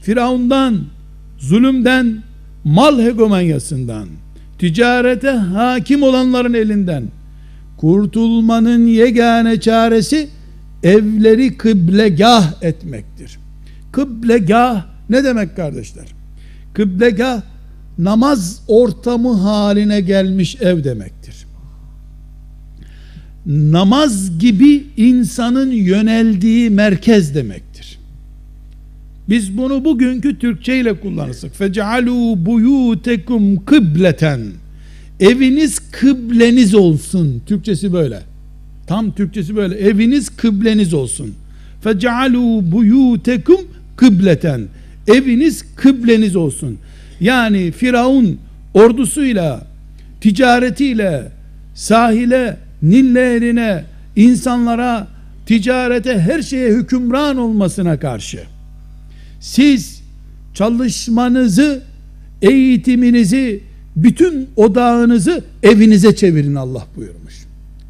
Firavundan, zulümden, mal hegemonyasından, ticarete hakim olanların elinden kurtulmanın yegane çaresi evleri kıblegah etmektir. Kıblegah ne demek kardeşler? Kıblegah namaz ortamı haline gelmiş ev demektir. Namaz gibi insanın yöneldiği merkez demektir. Biz bunu bugünkü Türkçe ile kullanırsak. Fecealu buyutekum kıbleten. Eviniz kıbleniz olsun. Türkçesi böyle. Tam Türkçesi böyle. Eviniz kıbleniz olsun. Fecealu buyutekum kıbleten. Eviniz kıbleniz olsun. Yani Firavun ordusuyla, ticaretiyle, sahile, Nil nehrine, insanlara, ticarete, her şeye hükümran olmasına karşı siz çalışmanızı, eğitiminizi, bütün odağınızı evinize çevirin Allah buyurmuş.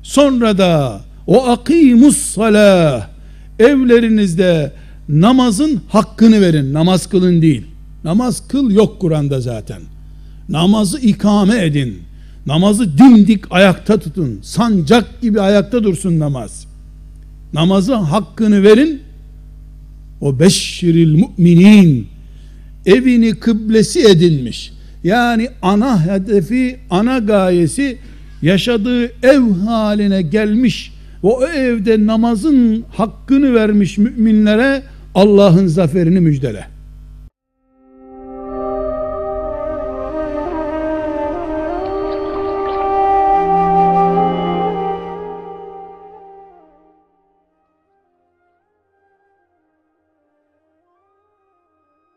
Sonra da o akimus salah evlerinizde namazın hakkını verin. Namaz kılın değil. Namaz kıl yok Kur'an'da zaten. Namazı ikame edin. Namazı dimdik ayakta tutun. Sancak gibi ayakta dursun namaz. Namazı hakkını verin. O beşşiril müminin evini kıblesi edinmiş. Yani ana hedefi, ana gayesi yaşadığı ev haline gelmiş. O evde namazın hakkını vermiş müminlere Allah'ın zaferini müjdele.